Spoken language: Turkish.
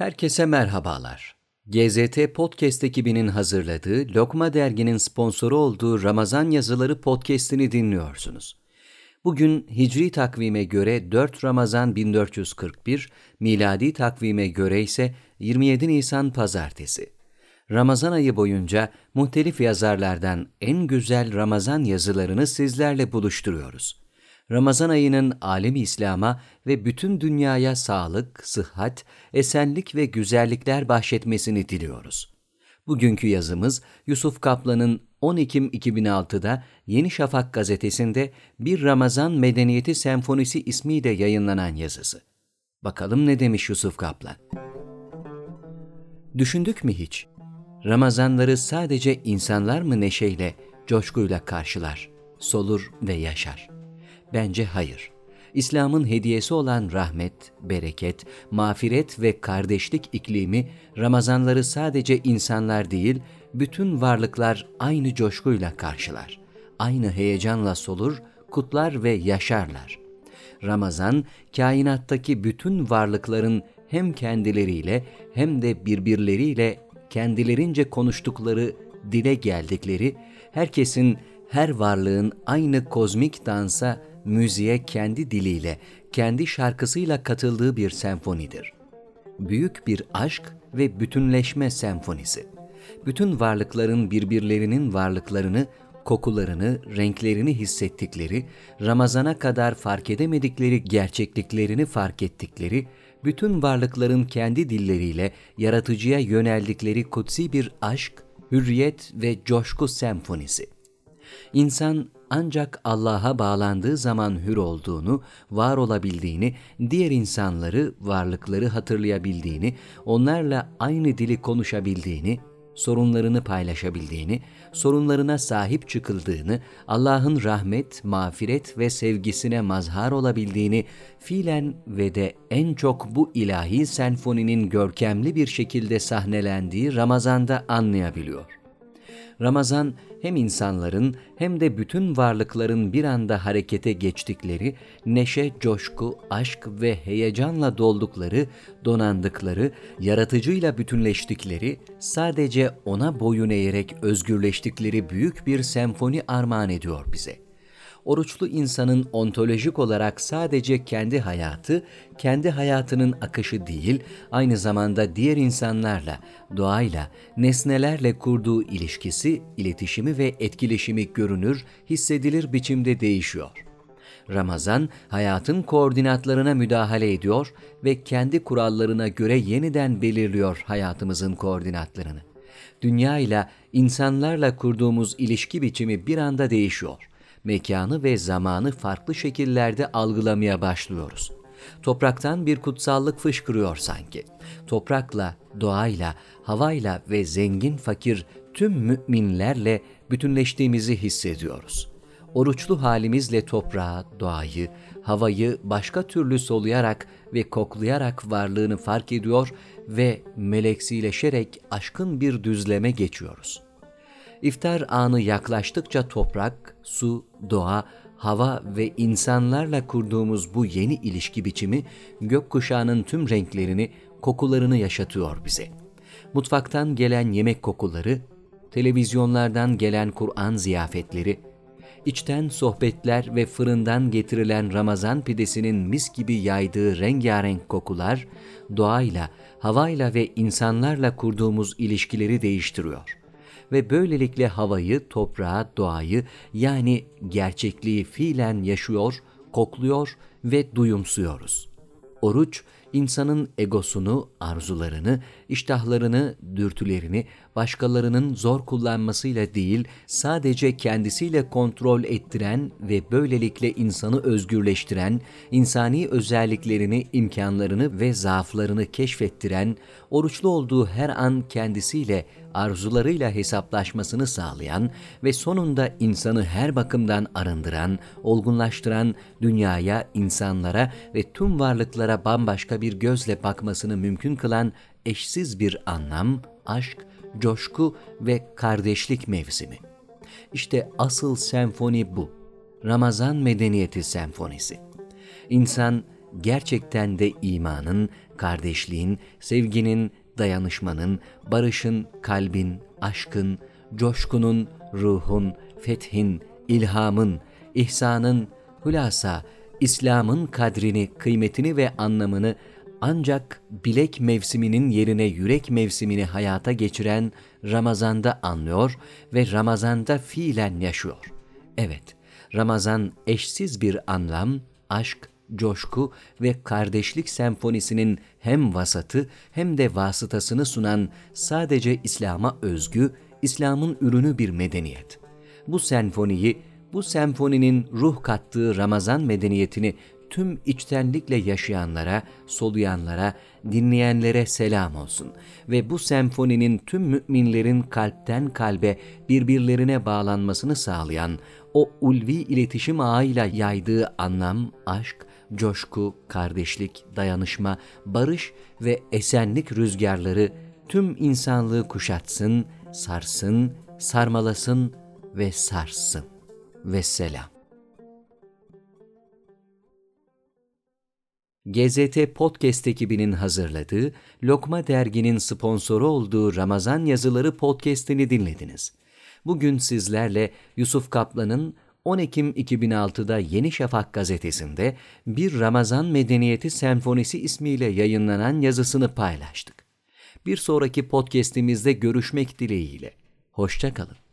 Herkese merhabalar. GZT Podcast ekibinin hazırladığı Lokma Dergi'nin sponsoru olduğu Ramazan Yazıları podcast'ini dinliyorsunuz. Bugün Hicri takvime göre 4 Ramazan 1441, miladi takvime göre ise 27 Nisan Pazartesi. Ramazan ayı boyunca muhtelif yazarlardan en güzel Ramazan yazılarını sizlerle buluşturuyoruz. Ramazan ayının alemi İslam'a ve bütün dünyaya sağlık, sıhhat, esenlik ve güzellikler bahşetmesini diliyoruz. Bugünkü yazımız Yusuf Kaplan'ın 10 Ekim 2006'da Yeni Şafak gazetesinde Bir Ramazan Medeniyeti Senfonisi ismiyle yayınlanan yazısı. Bakalım ne demiş Yusuf Kaplan? Düşündük mü hiç? Ramazanları sadece insanlar mı neşeyle, coşkuyla karşılar, solur ve yaşar? Bence hayır. İslam'ın hediyesi olan rahmet, bereket, mağfiret ve kardeşlik iklimi Ramazanları sadece insanlar değil, bütün varlıklar aynı coşkuyla karşılar. Aynı heyecanla solur, kutlar ve yaşarlar. Ramazan, kainattaki bütün varlıkların hem kendileriyle hem de birbirleriyle kendilerince konuştukları, dile geldikleri, herkesin, her varlığın aynı kozmik dansa, müziğe kendi diliyle, kendi şarkısıyla katıldığı bir senfonidir. Büyük bir aşk ve bütünleşme senfonisi. Bütün varlıkların birbirlerinin varlıklarını, kokularını, renklerini hissettikleri, Ramazana kadar fark edemedikleri gerçekliklerini fark ettikleri, bütün varlıkların kendi dilleriyle yaratıcıya yöneldikleri kutsi bir aşk, hürriyet ve coşku senfonisi. İnsan ancak Allah'a bağlandığı zaman hür olduğunu, var olabildiğini, diğer insanları, varlıkları hatırlayabildiğini, onlarla aynı dili konuşabildiğini, sorunlarını paylaşabildiğini, sorunlarına sahip çıkıldığını, Allah'ın rahmet, mağfiret ve sevgisine mazhar olabildiğini fiilen ve de en çok bu ilahi senfoninin görkemli bir şekilde sahnelendiği Ramazan'da anlayabiliyor. Ramazan hem insanların hem de bütün varlıkların bir anda harekete geçtikleri, neşe, coşku, aşk ve heyecanla doldukları, donandıkları, yaratıcıyla bütünleştikleri, sadece ona boyun eğerek özgürleştikleri büyük bir senfoni armağan ediyor bize.'' Oruçlu insanın ontolojik olarak sadece kendi hayatı, kendi hayatının akışı değil, aynı zamanda diğer insanlarla, doğayla, nesnelerle kurduğu ilişkisi, iletişimi ve etkileşimi görünür, hissedilir biçimde değişiyor. Ramazan, hayatın koordinatlarına müdahale ediyor ve kendi kurallarına göre yeniden belirliyor hayatımızın koordinatlarını. Dünya ile insanlarla kurduğumuz ilişki biçimi bir anda değişiyor mekanı ve zamanı farklı şekillerde algılamaya başlıyoruz. Topraktan bir kutsallık fışkırıyor sanki. Toprakla, doğayla, havayla ve zengin fakir tüm müminlerle bütünleştiğimizi hissediyoruz. Oruçlu halimizle toprağı, doğayı, havayı başka türlü soluyarak ve koklayarak varlığını fark ediyor ve meleksileşerek aşkın bir düzleme geçiyoruz.'' İftar anı yaklaştıkça toprak, su, doğa, hava ve insanlarla kurduğumuz bu yeni ilişki biçimi gökkuşağının tüm renklerini, kokularını yaşatıyor bize. Mutfaktan gelen yemek kokuları, televizyonlardan gelen Kur'an ziyafetleri, içten sohbetler ve fırından getirilen Ramazan pidesinin mis gibi yaydığı rengarenk kokular, doğayla, havayla ve insanlarla kurduğumuz ilişkileri değiştiriyor ve böylelikle havayı, toprağı, doğayı yani gerçekliği fiilen yaşıyor, kokluyor ve duyumsuyoruz. Oruç, insanın egosunu, arzularını, iştahlarını, dürtülerini başkalarının zor kullanmasıyla değil, sadece kendisiyle kontrol ettiren ve böylelikle insanı özgürleştiren, insani özelliklerini, imkanlarını ve zaaflarını keşfettiren, oruçlu olduğu her an kendisiyle, arzularıyla hesaplaşmasını sağlayan ve sonunda insanı her bakımdan arındıran, olgunlaştıran, dünyaya, insanlara ve tüm varlıklara bambaşka bir gözle bakmasını mümkün kılan eşsiz bir anlam, aşk, coşku ve kardeşlik mevsimi. İşte asıl senfoni bu. Ramazan medeniyeti senfonisi. İnsan gerçekten de imanın, kardeşliğin, sevginin, dayanışmanın, barışın, kalbin, aşkın, coşkunun, ruhun, fethin, ilhamın, ihsanın, hulasa, İslam'ın kadrini, kıymetini ve anlamını ancak bilek mevsiminin yerine yürek mevsimini hayata geçiren Ramazan'da anlıyor ve Ramazan'da fiilen yaşıyor. Evet, Ramazan eşsiz bir anlam, aşk, coşku ve kardeşlik senfonisinin hem vasatı hem de vasıtasını sunan sadece İslam'a özgü, İslam'ın ürünü bir medeniyet. Bu senfoniyi, bu senfoninin ruh kattığı Ramazan medeniyetini tüm içtenlikle yaşayanlara, soluyanlara, dinleyenlere selam olsun ve bu senfoninin tüm müminlerin kalpten kalbe birbirlerine bağlanmasını sağlayan o ulvi iletişim ağıyla yaydığı anlam, aşk, coşku, kardeşlik, dayanışma, barış ve esenlik rüzgarları tüm insanlığı kuşatsın, sarsın, sarmalasın ve sarsın. Ve selam. GZT Podcast ekibinin hazırladığı, Lokma Dergi'nin sponsoru olduğu Ramazan Yazıları podcast'ini dinlediniz. Bugün sizlerle Yusuf Kaplan'ın 10 Ekim 2006'da Yeni Şafak gazetesinde bir Ramazan Medeniyeti Senfonisi ismiyle yayınlanan yazısını paylaştık. Bir sonraki podcast'imizde görüşmek dileğiyle. Hoşçakalın.